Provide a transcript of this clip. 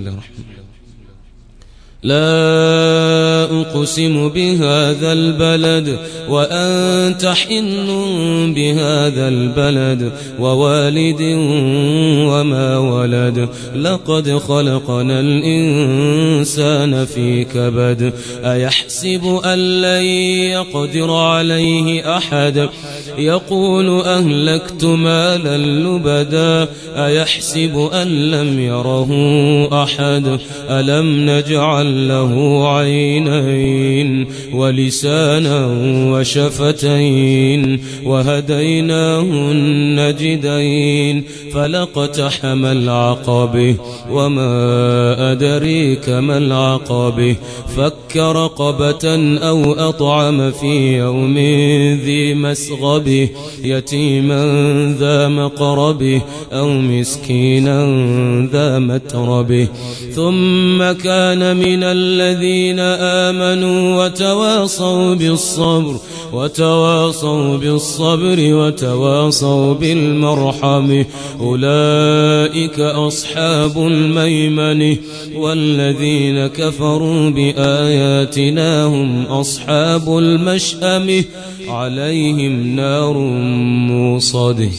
الله الرحمن. لا أقسم بهذا البلد وأنت حن بهذا البلد ووالد وما ولد. لقد خلقنا الإنسان في كبد أيحسب أن لن يقدر عليه أحد؟ يقول أهلكت مالا لبدا أيحسب أن لم يره أحد؟ ألم نجعل له عينين ولسانا وشفتين وهديناه النجدين فلقتحم العقبة وما أدريك ما العقبه فك رقبة أو أطعم في يوم ذي مسغبه يتيما ذا مقربه أو مسكينا ذا متربه ثم كان من الذين آمنوا وتواصوا بالصبر وتواصوا بالصبر وتواصوا بالمرحم. أولئك أصحاب الميمنة والذين كفروا بآياتنا هم أصحاب المشأمة عليهم نار موصده